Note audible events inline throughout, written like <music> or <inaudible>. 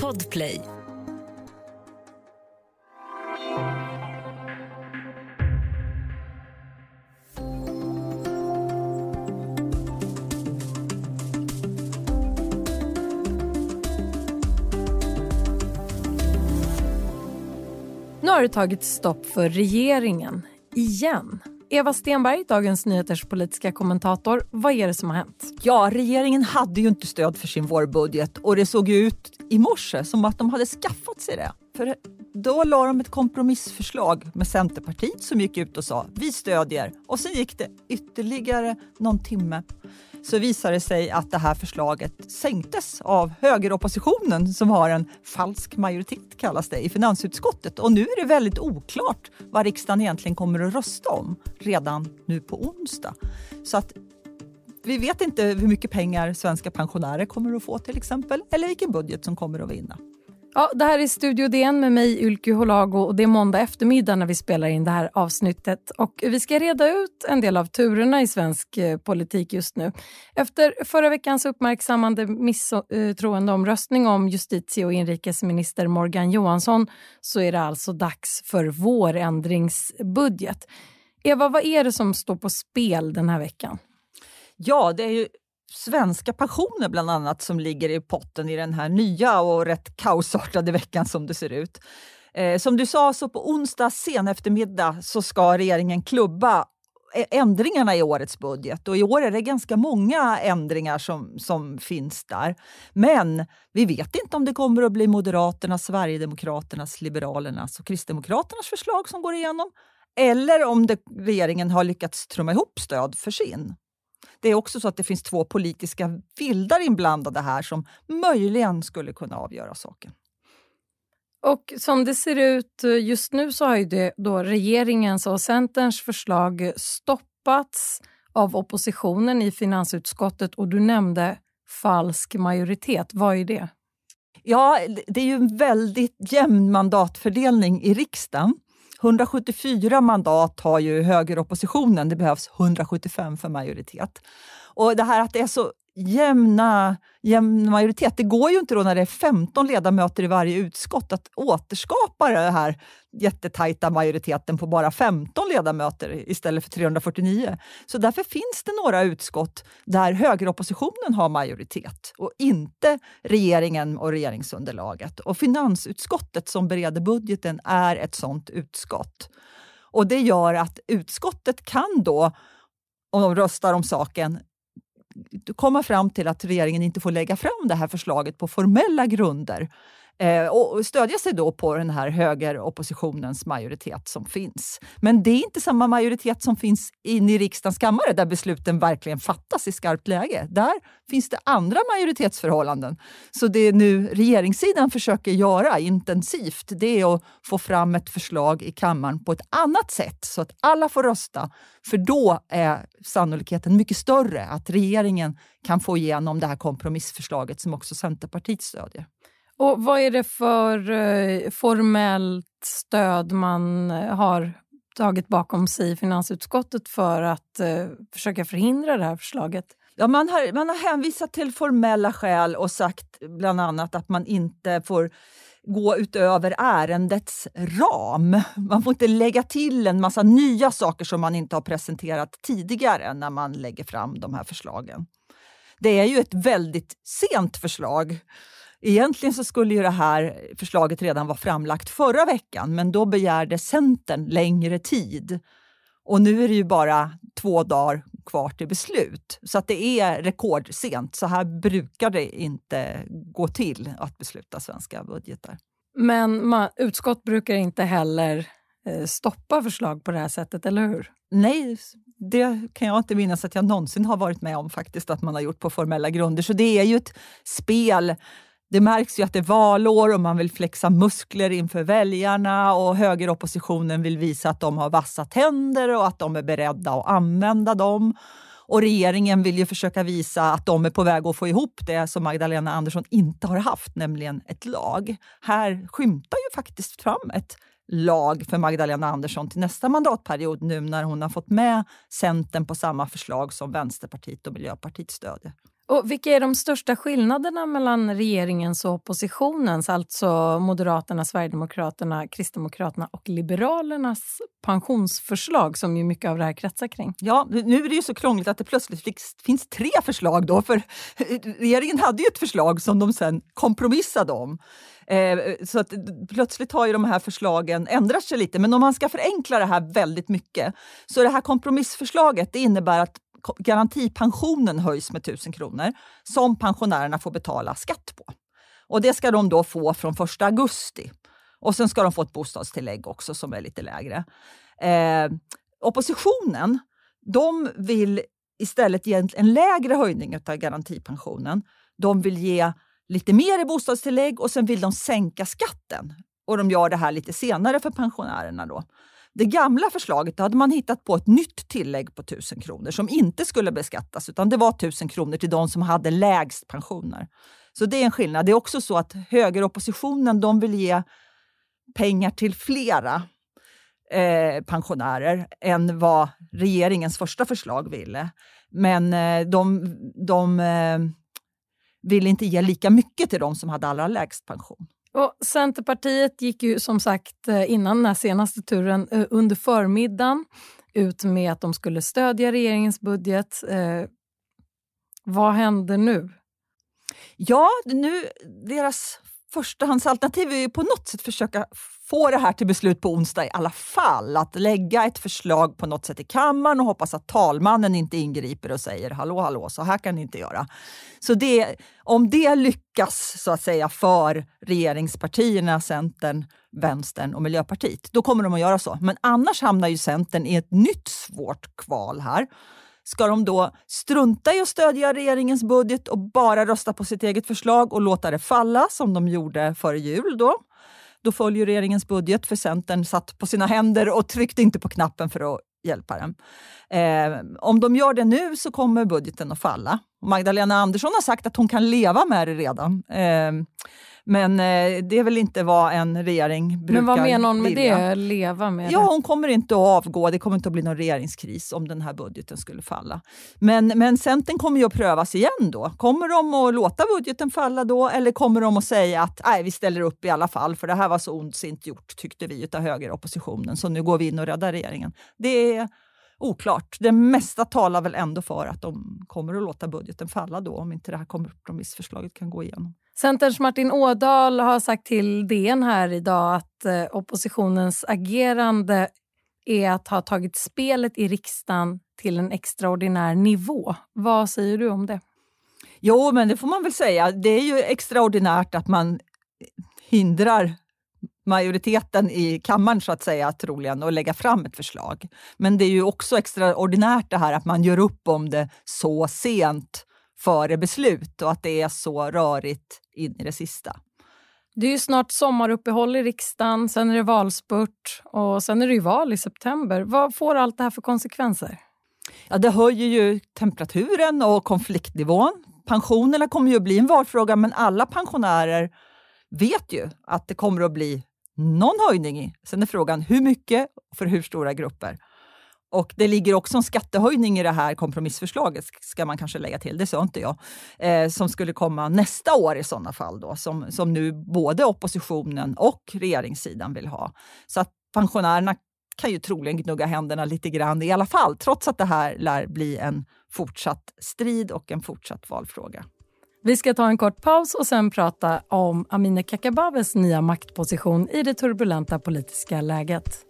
Podplay. Nu har det tagit stopp för regeringen. Igen. Eva Stenberg, Dagens Nyheters politiska kommentator. Vad är det som har hänt? Ja, regeringen hade ju inte stöd för sin vårbudget och det såg ut i morse som att de hade skaffat sig det. För då la de ett kompromissförslag med Centerpartiet som gick ut och sa vi stödjer. Och sen gick det ytterligare någon timme så visade det sig att det här förslaget sänktes av högeroppositionen som har en falsk majoritet kallas det i finansutskottet. Och nu är det väldigt oklart vad riksdagen egentligen kommer att rösta om redan nu på onsdag. Så att vi vet inte hur mycket pengar svenska pensionärer kommer att få till exempel eller vilken budget som kommer att vinna. Ja, det här är Studio DN med mig, Ylke Holago. Och det är måndag eftermiddag när vi spelar in det här avsnittet. Och vi ska reda ut en del av turerna i svensk eh, politik just nu. Efter förra veckans uppmärksammande misstroendeomröstning om justitie och inrikesminister Morgan Johansson så är det alltså dags för vårändringsbudget. Eva, vad är det som står på spel den här veckan? Ja, det är ju svenska passioner bland annat som ligger i potten i den här nya och rätt kaosartade veckan som det ser ut. Eh, som du sa, så på onsdag sen eftermiddag så ska regeringen klubba eh, ändringarna i årets budget. Och I år är det ganska många ändringar som, som finns där. Men vi vet inte om det kommer att bli Moderaternas, Sverigedemokraternas, Liberalernas och Kristdemokraternas förslag som går igenom eller om det, regeringen har lyckats trumma ihop stöd för sin. Det är också så att det finns två politiska vildar inblandade här som möjligen skulle kunna avgöra saken. Och som det ser ut just nu så har ju det då regeringens och Centerns förslag stoppats av oppositionen i finansutskottet och du nämnde falsk majoritet. Vad är det? Ja, det är ju en väldigt jämn mandatfördelning i riksdagen. 174 mandat har ju högeroppositionen, det behövs 175 för majoritet. Och det här att det är så jämna, jämn majoritet. Det går ju inte då när det är 15 ledamöter i varje utskott att återskapa den här jättetajta majoriteten på bara 15 ledamöter istället för 349. Så därför finns det några utskott där högeroppositionen har majoritet och inte regeringen och regeringsunderlaget. Och finansutskottet som bereder budgeten är ett sådant utskott. Och det gör att utskottet kan då om de röstar om saken, komma fram till att regeringen inte får lägga fram det här förslaget på formella grunder. Eh, och stödja sig då på den här högeroppositionens majoritet som finns. Men det är inte samma majoritet som finns inne i riksdagens kammare där besluten verkligen fattas i skarpt läge. Där finns det andra majoritetsförhållanden. Så det nu regeringssidan försöker göra intensivt det är att få fram ett förslag i kammaren på ett annat sätt så att alla får rösta. För då är sannolikheten mycket större att regeringen kan få igenom det här kompromissförslaget som också Centerpartiet stödjer. Och Vad är det för eh, formellt stöd man eh, har tagit bakom sig i finansutskottet för att eh, försöka förhindra det här förslaget? Ja, man, har, man har hänvisat till formella skäl och sagt bland annat att man inte får gå utöver ärendets ram. Man får inte lägga till en massa nya saker som man inte har presenterat tidigare när man lägger fram de här förslagen. Det är ju ett väldigt sent förslag Egentligen så skulle ju det här förslaget redan vara framlagt förra veckan men då begärde Centern längre tid. Och nu är det ju bara två dagar kvar till beslut. Så att det är rekordsent. Så här brukar det inte gå till att besluta svenska budgetar. Men man, utskott brukar inte heller eh, stoppa förslag på det här sättet, eller hur? Nej, det kan jag inte minnas att jag någonsin har varit med om faktiskt att man har gjort på formella grunder. Så det är ju ett spel det märks ju att det är valår och man vill flexa muskler inför väljarna och högeroppositionen vill visa att de har vassa tänder och att de är beredda att använda dem. Och regeringen vill ju försöka visa att de är på väg att få ihop det som Magdalena Andersson inte har haft, nämligen ett lag. Här skymtar ju faktiskt fram ett lag för Magdalena Andersson till nästa mandatperiod nu när hon har fått med Centern på samma förslag som Vänsterpartiet och Miljöpartiet stödjer. Och vilka är de största skillnaderna mellan regeringens och oppositionens, alltså Moderaterna, Sverigedemokraterna, Kristdemokraterna och Liberalernas pensionsförslag som ju mycket av det här kretsar kring? Ja, nu är det ju så krångligt att det plötsligt finns tre förslag då, för regeringen hade ju ett förslag som de sen kompromissade om. Eh, så att plötsligt har ju de här förslagen ändrat sig lite. Men om man ska förenkla det här väldigt mycket så det här kompromissförslaget det innebär att garantipensionen höjs med 1000 kronor som pensionärerna får betala skatt på. Och Det ska de då få från 1 augusti. Och Sen ska de få ett bostadstillägg också som är lite lägre. Eh, oppositionen de vill istället ge en lägre höjning av garantipensionen. De vill ge lite mer i bostadstillägg och sen vill de sänka skatten. Och de gör det här lite senare för pensionärerna. Då. Det gamla förslaget hade man hittat på ett nytt tillägg på 1000 kronor som inte skulle beskattas utan det var 1000 kronor till de som hade lägst pensioner. Så det är en skillnad. Det är också så att högeroppositionen de vill ge pengar till flera eh, pensionärer än vad regeringens första förslag ville. Men eh, de, de eh, vill inte ge lika mycket till de som hade allra lägst pension. Och Centerpartiet gick ju som sagt eh, innan den här senaste turen eh, under förmiddagen ut med att de skulle stödja regeringens budget. Eh, vad händer nu? Ja, nu deras förstahandsalternativ är ju på något sätt försöka få det här till beslut på onsdag i alla fall. Att lägga ett förslag på något sätt i kammaren och hoppas att talmannen inte ingriper och säger hallå, hallå, så här kan ni inte göra. Så det, om det lyckas så att säga för regeringspartierna, Centern, Vänstern och Miljöpartiet, då kommer de att göra så. Men annars hamnar ju Centern i ett nytt svårt kval här. Ska de då strunta i att stödja regeringens budget och bara rösta på sitt eget förslag och låta det falla som de gjorde före jul då? Då följer regeringens budget för Centern satt på sina händer och tryckte inte på knappen för att hjälpa den. Eh, om de gör det nu så kommer budgeten att falla. Magdalena Andersson har sagt att hon kan leva med det redan. Eh, men eh, det är väl inte vad en regering brukar Men vad menar hon med vilja. det? Leva med ja, det? hon kommer inte att avgå. Det kommer inte att bli någon regeringskris om den här budgeten skulle falla. Men, men Centern kommer ju att prövas igen då. Kommer de att låta budgeten falla då eller kommer de att säga att nej, vi ställer upp i alla fall för det här var så ondsint gjort tyckte vi av högeroppositionen så nu går vi in och räddar regeringen. Det är oklart. Det mesta talar väl ändå för att de kommer att låta budgeten falla då om inte det här kompromissförslaget kan gå igenom. Centerns Martin Ådahl har sagt till DN här idag att eh, oppositionens agerande är att ha tagit spelet i riksdagen till en extraordinär nivå. Vad säger du om det? Jo, men det får man väl säga. Det är ju extraordinärt att man hindrar majoriteten i kammaren så att säga troligen att lägga fram ett förslag. Men det är ju också extraordinärt det här att man gör upp om det så sent före beslut och att det är så rörigt in i det sista. Det är ju snart sommaruppehåll i riksdagen, sen är det valspurt och sen är det ju val i september. Vad får allt det här för konsekvenser? Ja, det höjer ju temperaturen och konfliktnivån. Pensionerna kommer ju att bli en valfråga men alla pensionärer vet ju att det kommer att bli någon höjning. i. Sen är frågan hur mycket och för hur stora grupper. Och det ligger också en skattehöjning i det här kompromissförslaget, ska man kanske lägga till, det sa inte jag, eh, som skulle komma nästa år i sådana fall, då, som, som nu både oppositionen och regeringssidan vill ha. Så att pensionärerna kan ju troligen gnugga händerna lite grann i alla fall, trots att det här lär bli en fortsatt strid och en fortsatt valfråga. Vi ska ta en kort paus och sen prata om Amineh Kakabavehs nya maktposition i det turbulenta politiska läget.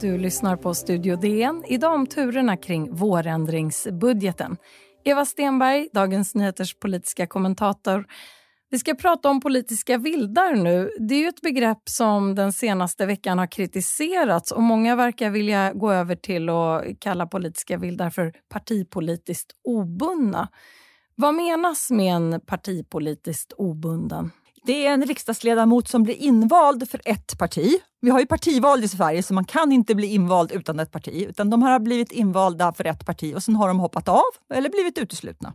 Du lyssnar på Studio DN. Idag om turerna kring vårändringsbudgeten. Eva Stenberg, Dagens Nyheters politiska kommentator. Vi ska prata om politiska vildar nu. Det är ju ett begrepp som den senaste veckan har kritiserats och många verkar vilja gå över till att kalla politiska vildar för partipolitiskt obundna. Vad menas med en partipolitiskt obunden? Det är en riksdagsledamot som blir invald för ett parti. Vi har ju partival i Sverige så man kan inte bli invald utan ett parti. Utan de har blivit invalda för ett parti och sen har de hoppat av eller blivit uteslutna.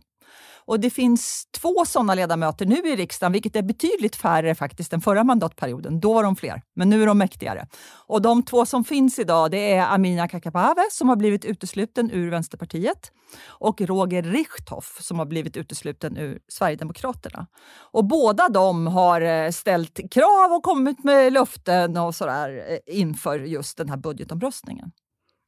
Och det finns två sådana ledamöter nu i riksdagen, vilket är betydligt färre faktiskt än förra mandatperioden. Då var de fler, men nu är de mäktigare. Och de två som finns idag det är Amina Kakabaveh som har blivit utesluten ur Vänsterpartiet och Roger Richthoff som har blivit utesluten ur Sverigedemokraterna. Och båda de har eh, ställt krav och kommit med löften och sådär eh, inför just den här budgetomröstningen.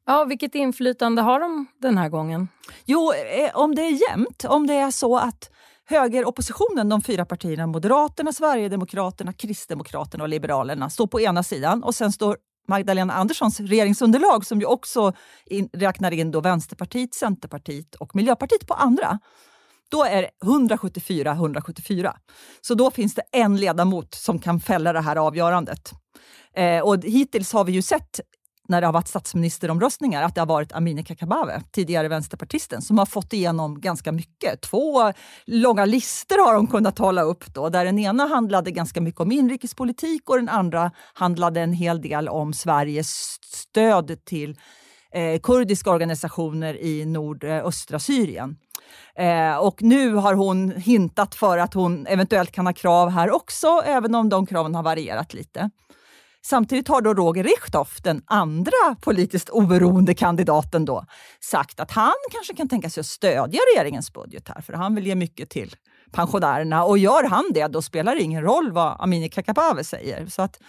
Ja, vilket inflytande har de den här gången? Jo, eh, om det är jämnt, om det är så att högeroppositionen, de fyra partierna Moderaterna, Sverigedemokraterna, Kristdemokraterna och Liberalerna står på ena sidan och sen står Magdalena Anderssons regeringsunderlag som ju också in, räknar in då Vänsterpartiet, Centerpartiet och Miljöpartiet på andra. Då är det 174-174. Så då finns det en ledamot som kan fälla det här avgörandet. Eh, och hittills har vi ju sett när det har varit statsministeromröstningar att det har varit Amineh Kakabaveh, tidigare vänsterpartisten, som har fått igenom ganska mycket. Två långa listor har de kunnat hålla upp då, där den ena handlade ganska mycket om inrikespolitik och den andra handlade en hel del om Sveriges stöd till eh, kurdiska organisationer i nordöstra Syrien. Eh, och nu har hon hintat för att hon eventuellt kan ha krav här också, även om de kraven har varierat lite. Samtidigt har då Roger Richthoff, den andra politiskt oberoende kandidaten, då, sagt att han kanske kan tänka sig att stödja regeringens budget här, för han vill ge mycket till pensionärerna. Och gör han det, då spelar det ingen roll vad Amineh Kakabaveh säger. Så att,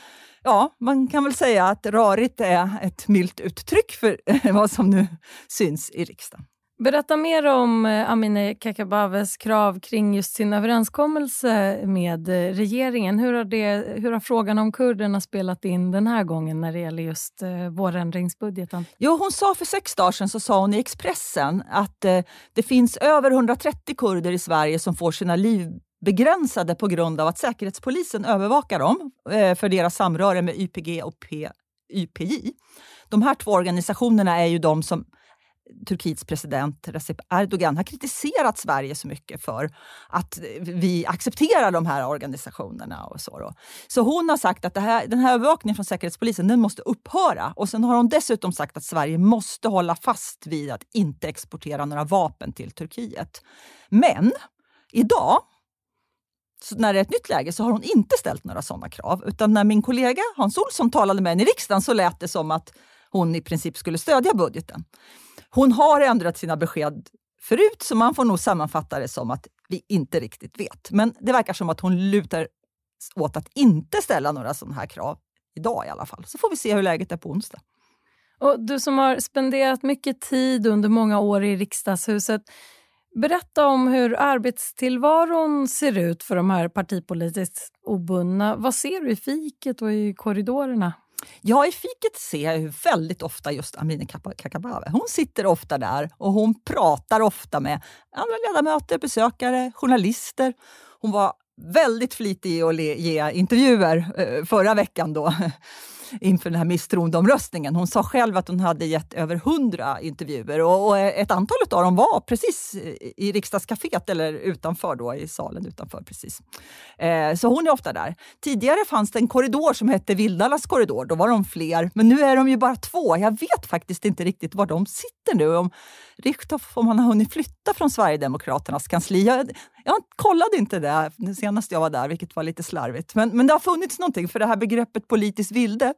ja, man kan väl säga att rörigt är ett milt uttryck för <laughs> vad som nu syns i riksdagen. Berätta mer om eh, Amineh Kakabavehs krav kring just sin överenskommelse med eh, regeringen. Hur har, det, hur har frågan om kurderna spelat in den här gången när det gäller just eh, vårändringsbudgeten? Jo, hon sa för sex dagar sedan så sa hon i Expressen att eh, det finns över 130 kurder i Sverige som får sina liv begränsade på grund av att Säkerhetspolisen övervakar dem eh, för deras samröre med YPG och P YPJ. De här två organisationerna är ju de som Turkiets president Recep Erdogan har kritiserat Sverige så mycket för att vi accepterar de här organisationerna. och Så då. Så hon har sagt att här, den här övervakningen från Säkerhetspolisen den måste upphöra. Och sen har hon dessutom sagt att Sverige måste hålla fast vid att inte exportera några vapen till Turkiet. Men idag så när det är ett nytt läge så har hon inte ställt några sådana krav. Utan när min kollega Hans Olsson talade med henne i riksdagen så lät det som att hon i princip skulle stödja budgeten. Hon har ändrat sina besked förut, så man får nog sammanfatta det som att vi inte riktigt vet. Men det verkar som att hon lutar åt att inte ställa några sådana här krav idag i alla fall. Så får vi se hur läget är på onsdag. Och du som har spenderat mycket tid under många år i riksdagshuset. Berätta om hur arbetstillvaron ser ut för de här partipolitiskt obundna. Vad ser du i fiket och i korridorerna? Ja, i fiket ser jag väldigt ofta just Amineh Kakabaveh. Hon sitter ofta där och hon pratar ofta med andra ledamöter, besökare, journalister. Hon var väldigt flitig i att ge intervjuer eh, förra veckan. då <laughs> inför den här misstroendeomröstningen. Hon sa själv att hon hade gett över hundra intervjuer och, och ett antal av dem var precis i riksdagscaféet eller utanför då, i salen utanför. precis. Eh, så hon är ofta där. Tidigare fanns det en korridor som hette Vildalas korridor. Då var de fler, men nu är de ju bara två. Jag vet faktiskt inte riktigt var de sitter nu. Om Richthoff, om han har hunnit flytta från Sverigedemokraternas kansli. Jag, jag kollade inte det senast jag var där, vilket var lite slarvigt. Men, men det har funnits någonting, för det här begreppet politiskt vilde,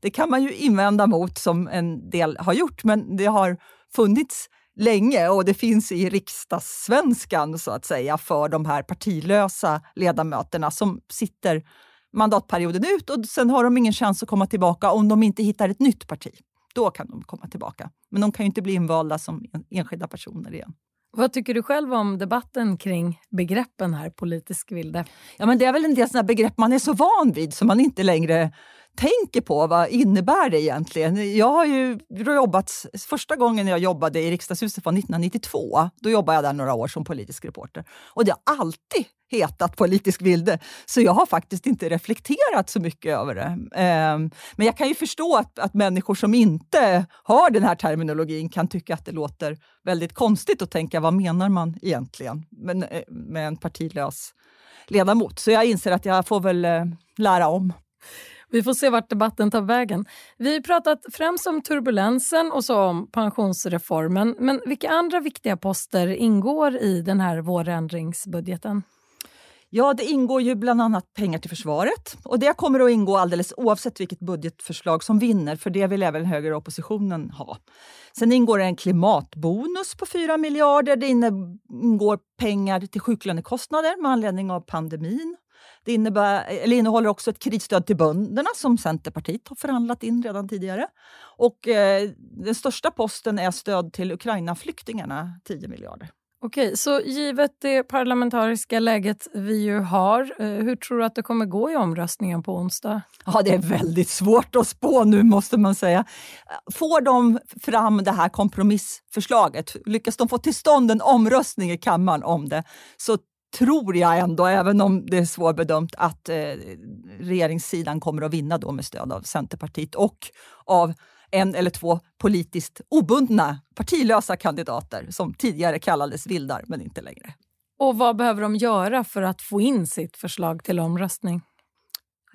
det kan man ju invända mot som en del har gjort, men det har funnits länge och det finns i riksdagssvenskan så att säga för de här partilösa ledamöterna som sitter mandatperioden ut och sen har de ingen chans att komma tillbaka om de inte hittar ett nytt parti. Då kan de komma tillbaka. Men de kan ju inte bli invalda som enskilda personer igen. Vad tycker du själv om debatten kring begreppen här, politisk vilde? Ja, men det är väl en del såna begrepp man är så van vid som man inte längre tänker på vad innebär det egentligen. Jag har ju jobbat, första gången jag jobbade i riksdagshuset var 1992. Då jobbade jag där några år som politisk reporter. Och det har alltid hetat politisk vilde, så jag har faktiskt inte reflekterat så mycket över det. Ehm, men jag kan ju förstå att, att människor som inte har den här terminologin kan tycka att det låter väldigt konstigt att tänka vad menar man egentligen med, med en partilös ledamot. Så jag inser att jag får väl eh, lära om. Vi får se vart debatten tar vägen. Vi har pratat främst om turbulensen och så om pensionsreformen. Men vilka andra viktiga poster ingår i den här vårändringsbudgeten? Ja, det ingår ju bland annat pengar till försvaret. Och Det kommer att ingå alldeles oavsett vilket budgetförslag som vinner, för det vill även högeroppositionen ha. Sen ingår det en klimatbonus på 4 miljarder. Det ingår pengar till sjuklönekostnader med anledning av pandemin. Det innebär, eller innehåller också ett krisstöd till bönderna som Centerpartiet har förhandlat in redan tidigare. Och eh, Den största posten är stöd till Ukraina-flyktingarna, 10 miljarder. Okej, så givet det parlamentariska läget vi ju har, eh, hur tror du att det kommer gå i omröstningen på onsdag? Ja, det är väldigt svårt att spå nu måste man säga. Får de fram det här kompromissförslaget, lyckas de få till stånd en omröstning i kammaren om det, så tror jag ändå, även om det är svårbedömt, att eh, regeringssidan kommer att vinna då med stöd av Centerpartiet och av en eller två politiskt obundna, partilösa kandidater som tidigare kallades vildar, men inte längre. Och vad behöver de göra för att få in sitt förslag till omröstning?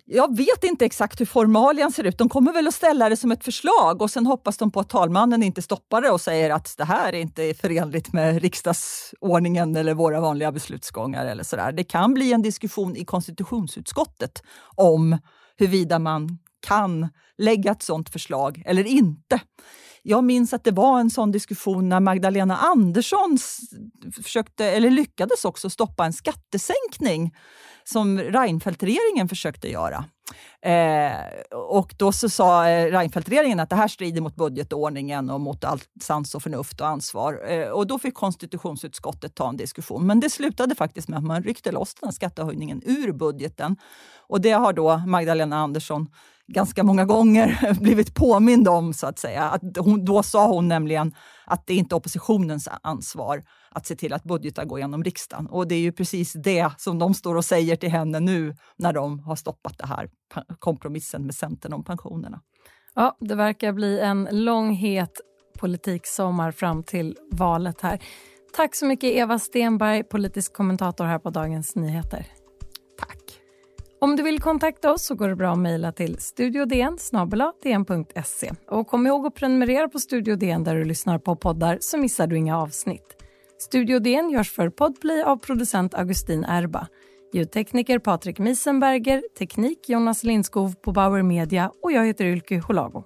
Jag vet inte exakt hur formalian ser ut. De kommer väl att ställa det som ett förslag och sen hoppas de på att talmannen inte stoppar det och säger att det här är inte förenligt med riksdagsordningen eller våra vanliga beslutsgångar. eller sådär. Det kan bli en diskussion i konstitutionsutskottet om huruvida man kan lägga ett sådant förslag eller inte. Jag minns att det var en sån diskussion när Magdalena Andersson försökte, eller lyckades också stoppa en skattesänkning som Reinfeldt-regeringen försökte göra. Eh, och då så sa eh, Reinfeldt-regeringen att det här strider mot budgetordningen och mot allt sans och förnuft och ansvar. Eh, och då fick konstitutionsutskottet ta en diskussion. Men det slutade faktiskt med att man ryckte loss den här skattehöjningen ur budgeten. Och det har då Magdalena Andersson ganska många gånger <laughs> blivit påmind om. så att säga. Att hon, då sa hon nämligen att det inte är oppositionens ansvar att se till att budgetar går igenom riksdagen. Och det är ju precis det som de står och säger till henne nu när de har stoppat det här kompromissen med Centern om pensionerna. Ja, det verkar bli en lång, het politiksommar fram till valet här. Tack så mycket Eva Stenberg, politisk kommentator här på Dagens Nyheter. Om du vill kontakta oss så går det bra att mejla till studiodn Och kom ihåg att prenumerera på Studio DN där du lyssnar på poddar så missar du inga avsnitt. Studio DN görs för Podplay av producent Augustin Erba. Ljudtekniker Patrik Miesenberger, teknik Jonas Lindskov på Bauer Media och jag heter Ylke Holago.